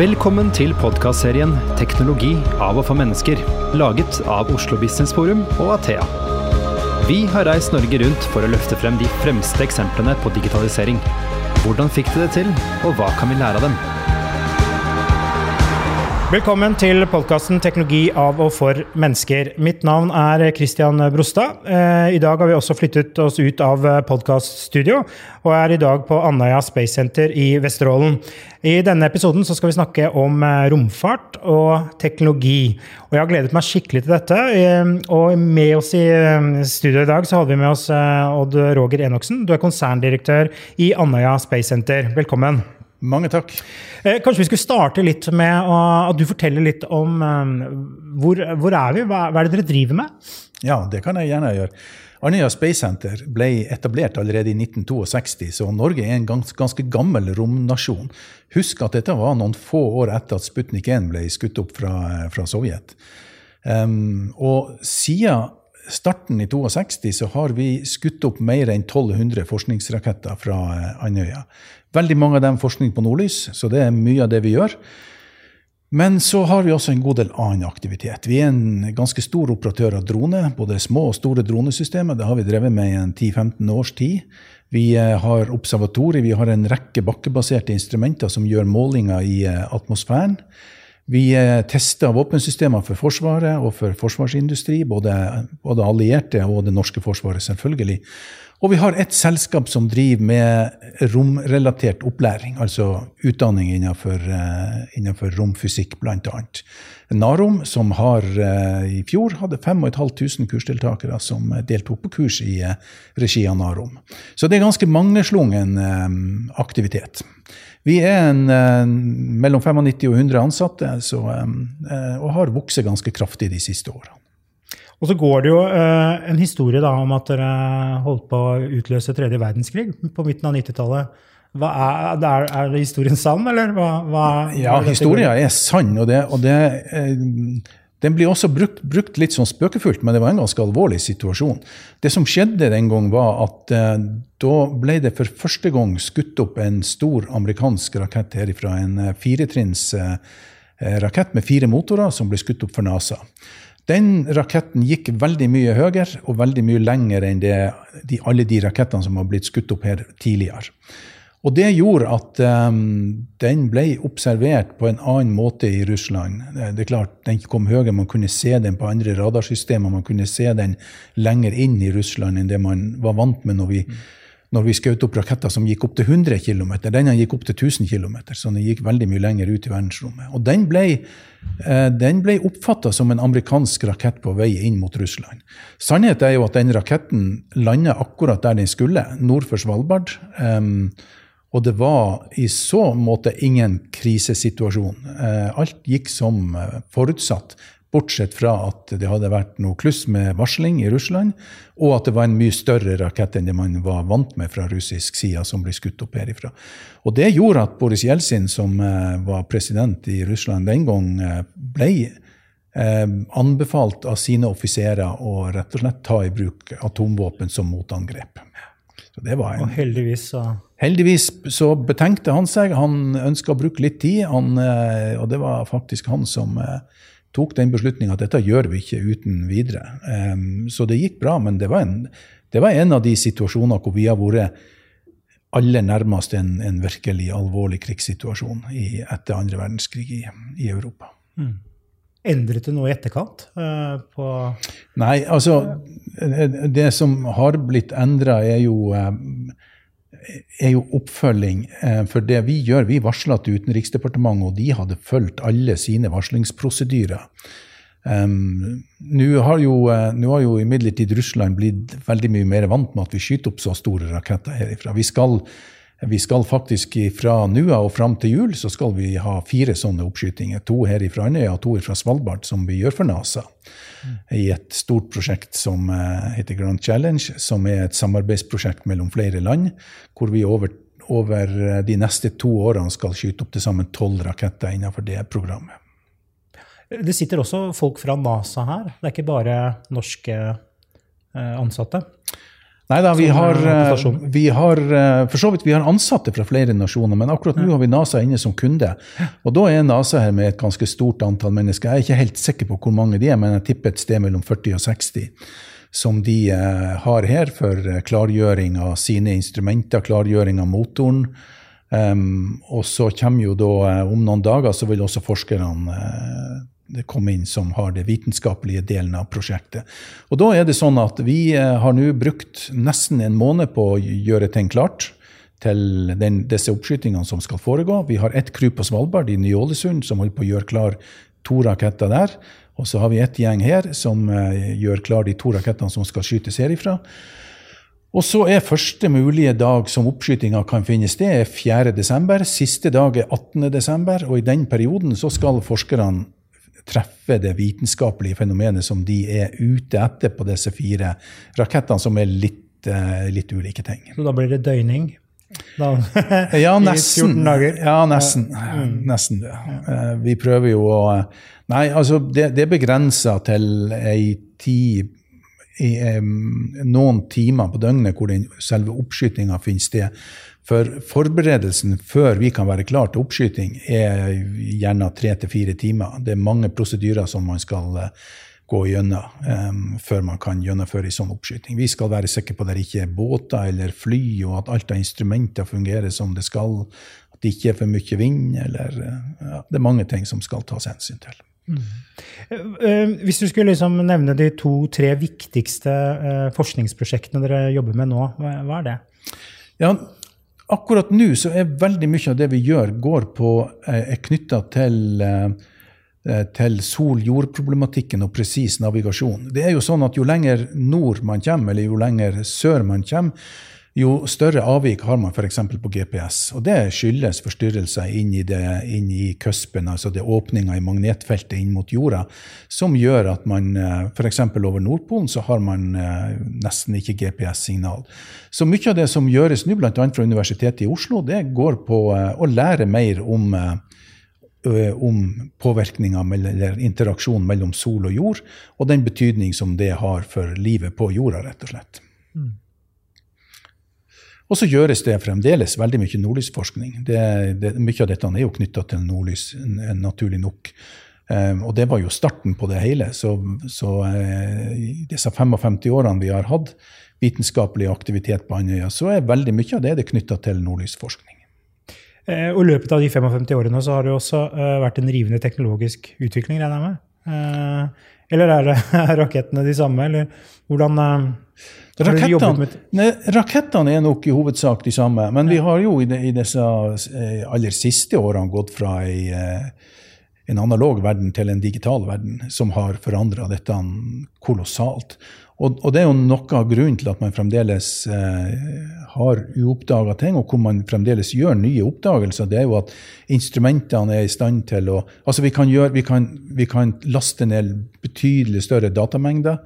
Velkommen til podkastserien 'Teknologi av og for mennesker', laget av Oslo Business Forum og Athea. Vi har reist Norge rundt for å løfte frem de fremste eksemplene på digitalisering. Hvordan fikk de det til, og hva kan vi lære av dem? Velkommen til podkasten 'Teknologi av og for mennesker'. Mitt navn er Christian Brostad. Eh, I dag har vi også flyttet oss ut av podkaststudio, og er i dag på Andøya Space Center i Vesterålen. I denne episoden skal vi snakke om eh, romfart og teknologi. Og jeg har gledet meg skikkelig til dette. Eh, og med oss i studio i dag så hadde vi med oss Odd Roger Enoksen. Du er konserndirektør i Andøya Space Center. Velkommen. Mange takk. Eh, kanskje vi skulle starte litt med at du forteller litt om eh, hvor, hvor er vi? Hva, hva, er det dere driver med? Ja, det kan jeg gjerne gjøre. Andøya Space Center ble etablert allerede i 1962, så Norge er en gans, ganske gammel romnasjon. Husk at dette var noen få år etter at Sputnik 1 ble skutt opp fra, fra Sovjet. Um, og siden starten i 62 så har vi skutt opp mer enn 1200 forskningsraketter fra Andøya. Veldig mange av dem forskning på nordlys, så det er mye av det vi gjør. Men så har vi også en god del annen aktivitet. Vi er en ganske stor operatør av droner, både små og store dronesystemer. Det har vi drevet med i en 10-15 års tid. Vi eh, har observatorier, vi har en rekke bakkebaserte instrumenter som gjør målinger i eh, atmosfæren. Vi eh, tester våpensystemer for Forsvaret og for forsvarsindustri, både, både allierte og det norske forsvaret, selvfølgelig. Og vi har et selskap som driver med romrelatert opplæring, altså utdanning innenfor, uh, innenfor romfysikk, bl.a. Narom, som har, uh, i fjor hadde 5500 kursdeltakere som deltok på kurs i regi av Narom. Så det er ganske mangeslungen aktivitet. Vi er en, mellom 95 og 100 ansatte så, og har vokst ganske kraftig de siste årene. Og så går det jo en historie da, om at dere holdt på å utløse tredje verdenskrig på midten av 90-tallet. Er, er, er, historien sann, eller? Hva, hva, ja, historien er sann. og, det, og det, eh, Den blir også brukt, brukt, litt sånn spøkefullt, men det var en ganske alvorlig situasjon. Det som skjedde den gang, var at eh, da ble det for første gang skutt opp en stor amerikansk rakett herifra. En eh, firetrinns eh, rakett med fire motorer som ble skutt opp for NASA. Den raketten gikk veldig mye høyere og veldig mye lenger enn det, de, alle de rakettene som har blitt skutt opp her tidligere. Og Det gjorde at um, den ble observert på en annen måte i Russland. Det er klart, Den kom høyere, Man kunne se den på andre radarsystemer. Man kunne se den lenger inn i Russland enn det man var vant med når vi når vi skjøt opp raketter som gikk opp til 100 km. Denne gikk opp til 1000 km, så den gikk veldig mye lenger ut i verdensrommet. Og den ble, uh, ble oppfatta som en amerikansk rakett på vei inn mot Russland. Sannheten er jo at den raketten landa akkurat der den skulle, nord for Svalbard. Um, og det var i så måte ingen krisesituasjon. Uh, alt gikk som uh, forutsatt. Bortsett fra at det hadde vært noe kluss med varsling i Russland, og at det var en mye større rakett enn det man var vant med fra russisk side, som ble skutt opp herifra. Og det gjorde at Boris Jeltsin, som eh, var president i Russland den gang, eh, ble eh, anbefalt av sine offiserer å rett og slett ta i bruk atomvåpen som motangrep. Det var en, og heldigvis så Heldigvis så betenkte han seg. Han ønska å bruke litt tid, han, og det var faktisk han som tok den beslutninga at dette gjør vi ikke uten videre. Så det gikk bra, men det var, en, det var, en, av de situasjoner hvor vi har vært aller nærmest en, en virkelig alvorlig krigssituasjon i, etter andre verdenskrig i, i Europa. Mm. Endret det noe i etterkant? Uh, Nei, altså Det som har blitt endra, er um, er jo oppfølging. Eh, for det vi gjør, vi varsla til Utenriksdepartementet, og de hadde fulgt alle sine varslingsprosedyrer. Um, Nå har jo, har jo imidlertid Russland blitt veldig mye mer vant med at vi skyter opp så store raketter herifra. Vi skal, vi skal faktisk fra nå og fram til jul så skal vi ha fire sånne oppskytinger. To her fra Andøya og to fra Svalbard, som vi gjør for NASA i et stort prosjekt som eh, heter Grand Challenge, som er et samarbeidsprosjekt mellom flere land, hvor vi over, over eh, de neste to årene skal skyte opp til sammen tolv raketter innenfor det programmet. Det sitter også folk fra NASA her? Det er ikke bare norske eh, ansatte? Nei da, vi har, eh, eh, vi har eh, for så vidt vi har ansatte fra flere nasjoner, men akkurat nå har vi NASA inne som kunde. Og da er NASA her med et ganske stort antall mennesker. Jeg er ikke helt sikker på hvor mange de er, men jeg tipper et sted mellom 40 og 60 som de har her for klargjøring av sine instrumenter, klargjøring av motoren. Um, og så kommer jo da, om noen dager, så vil også forskerne komme inn som har det vitenskapelige delen av prosjektet. Og da er det sånn at vi eh, har nå brukt nesten en måned på å gjøre ting klart til den, disse oppskytingene som skal foregå. Vi har ett crew på Svalbard, i Ny-Ålesund, som holder på å gjøre klar to raketter der. Og så har vi ett gjeng her som eh, gjør klar de to rakettene som skal skytes herifra. Og så er første mulige dag som oppskytinga kan finne sted, er 4. desember. Siste dag er 18. desember, og i den perioden så skal forskerne treffe det vitenskapelige fenomenet som de er ute etter på disse fire rakettene, som er litt, eh, litt ulike ting. Så da blir det døgning? Da, Ja, nesten. 14 dager. Ja, nesten. Nesten det. Eh, Vi prøver jo å Nei, altså, det, det er begrensa til ei tid i um, noen timer på døgnet hvor den selve oppskytinga finner sted. For forberedelsen før vi kan være klar til oppskyting, er gjerne tre til fire timer. Det er mange prosedyrer som man skal eh, gå gjennom um, før man kan gjennomføre en sånn oppskyting. Vi skal være sikre på at det ikke er båter eller fly, og at alt av instrumenter fungerer som det skal. At det ikke er for mye vind. eller eh, ja, Det er mange ting som skal tas hensyn til. Mm. Hvis du skulle liksom nevne de to-tre viktigste forskningsprosjektene dere jobber med nå, hva er det? Ja, akkurat nå så er veldig mye av det vi gjør, går på, eh, er knytta til, eh, eh, til sol-jord-problematikken og presis navigasjon. Det er jo sånn at jo lenger nord man kommer, eller jo lenger sør man kommer, jo større avvik har man f.eks. på GPS. Og det skyldes forstyrrelser inn i, det, inn i cuspen, altså det åpninga i magnetfeltet inn mot jorda, som gjør at man f.eks. over Nordpolen så har man eh, nesten ikke GPS-signal. Så mye av det som gjøres nå, bl.a. fra Universitetet i Oslo, det går på eh, å lære mer om eh, om påvirkninga eller interaksjon mellom sol og jord, og den betydning som det har for livet på jorda, rett og slett. Og så gjøres det fremdeles veldig mye nordlysforskning. Det, det, mye av dette er jo knytta til nordlys, naturlig nok. Um, og det var jo starten på det hele. Så, så uh, i disse 55 årene vi har hatt vitenskapelig aktivitet på Andøya, så er veldig mye av det, det knytta til nordlysforskning. Eh, Og i løpet av de 55 årene så har det jo også uh, vært en rivende teknologisk utvikling, regner jeg med? Eh, Eller er, det, er rakettene de samme, eller hvordan eh, Rakettene, rakettene er nok i hovedsak de samme, men vi har jo i, de, i disse eh, aller siste årene gått fra ei, eh, en analog verden til en digital verden, som har forandra dette kolossalt. Og, og det er jo noe av grunnen til at man fremdeles eh, har uoppdaga ting, og hvor man fremdeles gjør nye oppdagelser. Det er jo at instrumentene er i stand til å Altså, vi kan, gjøre, vi kan, vi kan laste ned betydelig større datamengder.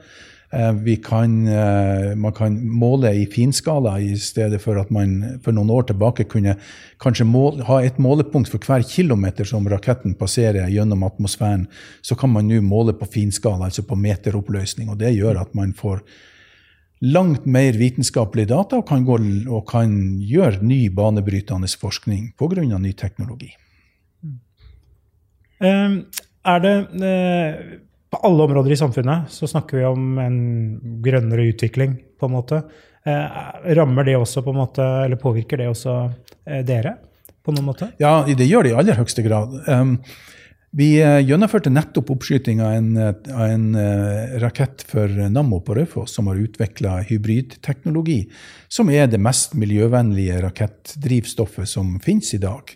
Eh, kan, eh, man kan måle i finskala i stedet for at man for noen år tilbake kunne kanskje mål, ha et målepunkt for hver kilometer som raketten passerer gjennom atmosfæren. Så kan man nå måle på finskala, altså på meteroppløsning. og Det gjør at man får langt mer vitenskapelig data og kan, gå, og kan gjøre ny banebrytende forskning pga. ny teknologi. Um, Er det eh, På alle områder i samfunnet så snakker vi om en grønnere utvikling, på en måte. Eh, Rammer det også på en måte, eller påvirker det også eh, dere på noen måte? Ja, det gjør det i aller høyeste grad. Um, vi eh, gjennomførte nettopp oppskyting av en, eh, av en eh, rakett for Nammo på Raufoss, som har utvikla hybridteknologi, som er det mest miljøvennlige rakettdrivstoffet som finnes i dag.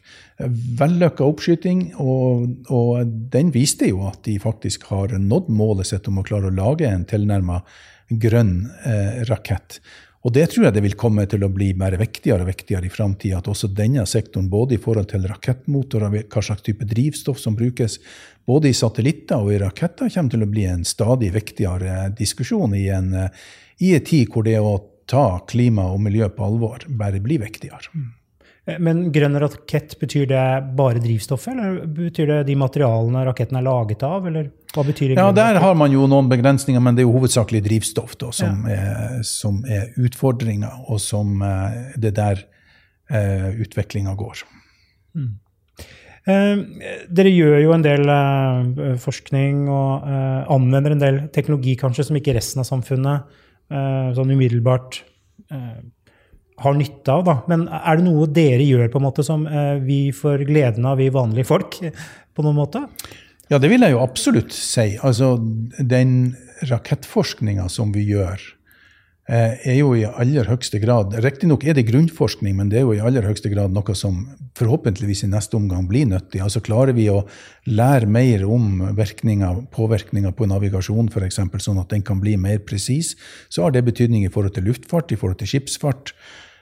Vellykka oppskyting, og, og den viste jo at de faktisk har nådd målet sitt om å klare å lage en tilnærma grønn eh, rakett. Og det tror jeg det vil komme til å bli mer viktigere og viktigere i framtida. At også denne sektoren, både i forhold til rakettmotorer, hva slags type drivstoff som brukes, både i satellitter og i raketter, kommer til å bli en stadig viktigere diskusjon i en, eh, i en tid hvor det å ta klima og miljø på alvor bare blir viktigere. Men grønn rakett, betyr det bare drivstoffet, eller betyr det de materialene raketten er laget av, eller hva betyr det? Ja, der har man jo noen begrensninger, men det er jo hovedsakelig drivstoff da, som, ja. er, som er utfordringa, og som uh, det der uh, utviklinga går. Mm. Uh, dere gjør jo en del uh, forskning og uh, anvender en del teknologi kanskje som ikke resten av samfunnet sånn umiddelbart har nytte av. Da. Men er det noe dere gjør på en måte som vi får gleden av, vi vanlige folk? på noen måte? Ja, det vil jeg jo absolutt si. Altså, den rakettforskninga som vi gjør, Eh, er jo i aller høyeste grad Riktignok er det grunnforskning, men det er jo i aller høyeste grad noe som forhåpentligvis i neste omgang blir nyttig. Altså Klarer vi å lære mer om virkninger, på navigasjon f.eks., sånn at den kan bli mer presis, så har det betydning i forhold til luftfart, i forhold til skipsfart.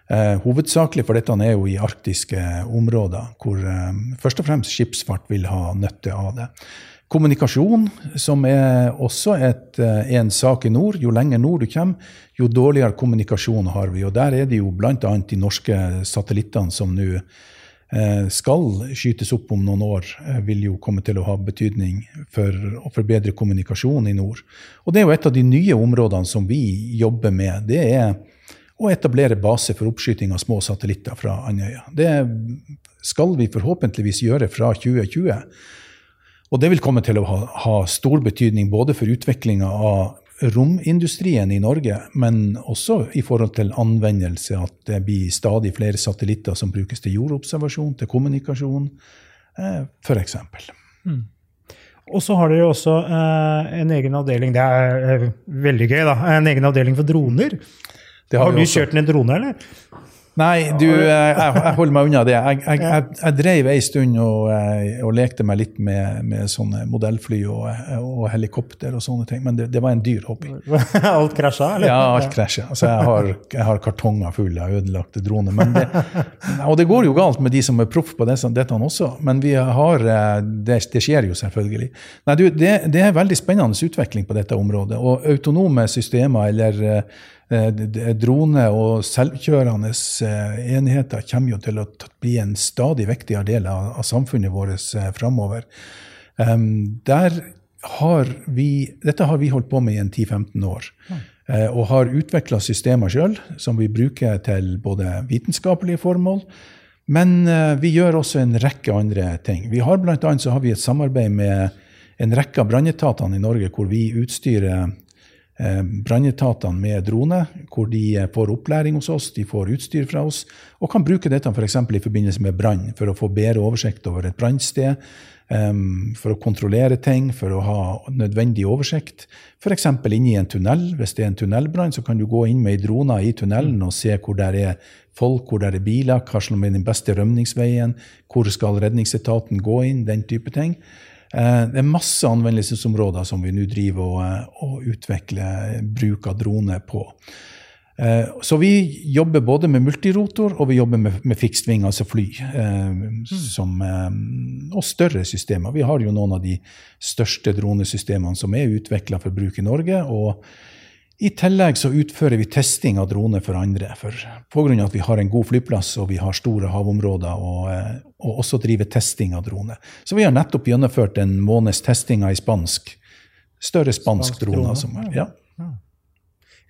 Eh, hovedsakelig, for dette er jo i arktiske områder, hvor eh, først og fremst skipsfart vil ha nytte av det. Kommunikasjon, som er også et, eh, en sak i nord. Jo lenger nord du kommer, jo dårligere kommunikasjon har vi. Og der er det jo bl.a. de norske satellittene som nå eh, skal skytes opp om noen år, eh, vil jo komme til å ha betydning for å forbedre kommunikasjon i nord. Og det er jo et av de nye områdene som vi jobber med. Det er å etablere base for oppskyting av små satellitter fra Andøya. Det skal vi forhåpentligvis gjøre fra 2020. Og det vil komme til å ha, ha stor betydning både for utviklinga av romindustrien i Norge, men også i forhold til anvendelse, at det blir stadig flere satellitter som brukes til jordobservasjon, til kommunikasjon, eh, f.eks. Mm. Og så har dere også eh, en egen avdeling, det er eh, veldig gøy, da, en egen avdeling for droner. Har, har, du også. kjørt ned drone, eller? Nei, du, eh, jeg, jeg, holder meg unna det. Jeg, jeg, jeg, drev ei stund og, eh, og, lekte meg litt med, med sånne modellfly og, og, helikopter og sånne ting, men det, det var en dyr hobby. alt krasja, eller? Ja, alt krasja. Altså, jeg, har, jeg har kartonger fulle av ødelagte droner. Det, og det går jo galt med de som er proff på dette, dette også, men vi har, eh, det, det skjer jo selvfølgelig. Nei, du, det, det er veldig spennende utvikling på dette området. Og autonome systemer eller Eh, drone og selvkjørende eh, enheter kommer jo til å bli en stadig viktigere del av, samfunnet vårt eh, framover. Der har vi, dette har vi holdt på med i en 10-15 år. Og har utvikla systemer sjøl som vi bruker til både vitenskapelige formål, men vi gjør også en rekke andre ting. Vi har Blant annet så har vi et samarbeid med en rekke av brannetatene i Norge hvor vi utstyrer brannetatene med drone, hvor de eh, får opplæring hos oss, de får utstyr fra oss, og kan bruke dette f.eks. For i forbindelse med brann, for å få bedre oversikt over et brannsted, um, for å kontrollere ting, for å ha nødvendig oversikt. F.eks. inne i en tunnel. Hvis det er en tunnelbrann, så kan du gå inn med ei drone i tunnelen og se hvor det er folk, hvor det er biler, hva som er den beste rømningsveien, hvor skal redningsetaten gå inn, den type ting. Eh, det er masse anvendelsesområder som vi nå driver og, eh, og utvikler bruk av droner på. Eh, så vi jobber både med multirotor og vi jobber med, med fixed altså fly. Mm. Som, og større systemer. Vi har jo noen av de største dronesystemene som er utvikla for bruk i Norge. og i tillegg så utfører vi testing av droner for andre. For Pga. at vi har en god flyplass og vi har store havområder, og, eh, og også driver testing av droner. Så vi har nettopp gjennomført en måneds testing av ei spansk, større spansk, spansk drone. Som, ja.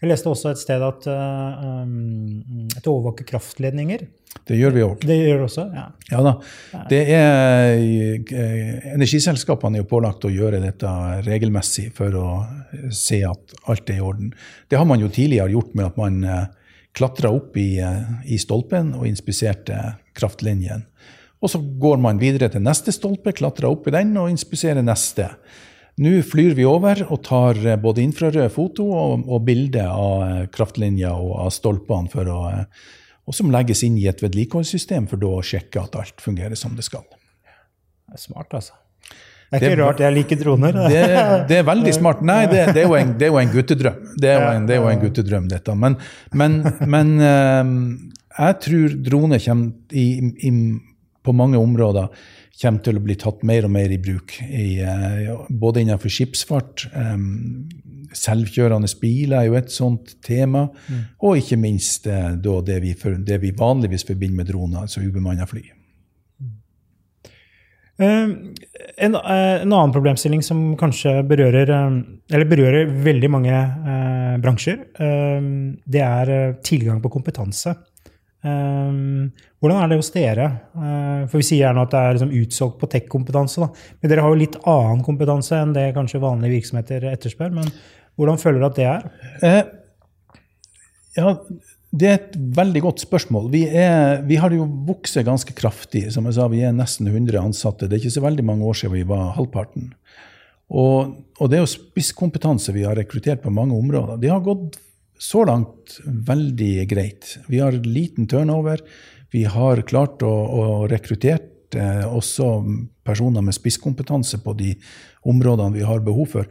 Jeg leste også et sted at uh, um, et overvåker kraftledninger. Det gjør vi òg. Det gjør også, ja. ja da. Det er, eh, energiselskapene er jo pålagt å gjøre dette regelmessig for å se at alt er i orden. Det har man jo tidligere gjort med at man eh, klatra opp i, eh, i stolpen og inspiserte kraftlinjen. Og så går man videre til neste stolpe, klatrer opp i den og inspiserer neste. Nå flyr vi over og tar både infrarøde foto og, og bilder av kraftlinja og av stolpene for å og som legges inn i et vedlikeholdssystem for da å sjekke at alt fungerer som det skal. Det er smart, altså. Det er ikke det, rart jeg liker droner. Det, det, er veldig smart. Nei, det, det, er, jo en, det er jo en guttedrøm. Det er jo en, er jo en guttedrøm, dette. Men, men, men jeg tror droner kommer i, i, på mange områder kommer til å bli tatt mer og mer i bruk. I, uh, både innenfor skipsfart, um, selvkjørende biler er jo et sånt tema. Mm. Og ikke minst da, det vi, for, det, vi forbinder med droner, altså ubemanna fly. Uh, en, uh, en, annen problemstilling som kanskje berører, eller berører veldig mange bransjer, det er tilgang på kompetanse. Um, hvordan er det hos dere? Uh, for Vi sier gjerne at det er liksom utsolgt på tech-kompetanse. Men dere har jo litt annen kompetanse enn det kanskje vanlige virksomheter etterspør. Men hvordan føler du at det er? Uh, ja, Det er et veldig godt spørsmål. Vi, er, vi har jo vokst ganske kraftig. Som jeg sa, Vi er nesten 100 ansatte. Det er ikke så veldig mange år siden vi var halvparten. Og, og det er jo spisskompetanse vi har rekruttert på mange områder. De har gått så langt veldig greit. Vi har liten turnover. Vi har klart å, å rekruttere eh, også personer med spisskompetanse på de områdene vi har behov for.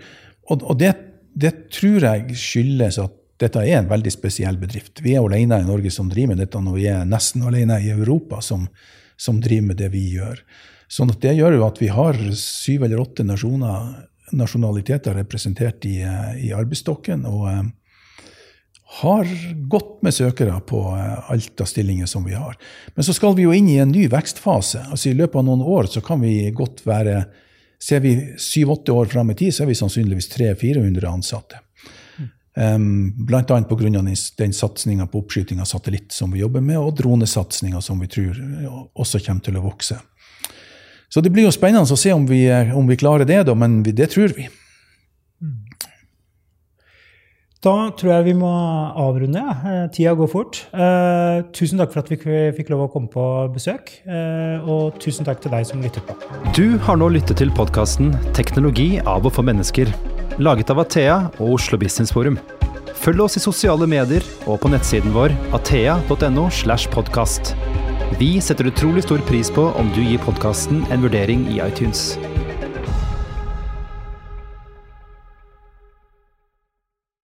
Og, og det, det, tror jeg skyldes at dette er en veldig spesiell bedrift. Vi er alene i Norge som driver med dette, og vi er nesten alene i Europa som, som driver med det vi gjør. Sånn at det gjør jo at vi har syv eller åtte nasjoner, nasjonaliteter representert i, i arbeidsstokken. og eh, har godt med søkere på eh, alt av stillinger som vi har. Men så skal vi jo inn i en ny vekstfase. Altså I løpet av noen år så kan vi godt være Ser vi syv-åtte år fram i tid, så er vi sannsynligvis 300-400 ansatte. Um, Bl.a. pga. den, den satsinga på oppskyting av satellitt som vi jobber med, og dronesatsinga som vi tror også kommer til å vokse. Så det blir jo spennende å se om vi, om vi klarer det, da, men det tror vi. Da tror jeg vi må avrunde. Ja. Tida går fort. Eh, tusen takk for at vi fikk lov å komme på besøk. Eh, og tusen takk til deg som lytter på. Du har nå lyttet til podkasten 'Teknologi av og for mennesker', laget av Athea og Oslo Business Forum. Følg oss i sosiale medier og på nettsiden vår athea.no. slash podcast. Vi setter utrolig stor pris på om du gir podkasten en vurdering i iTunes.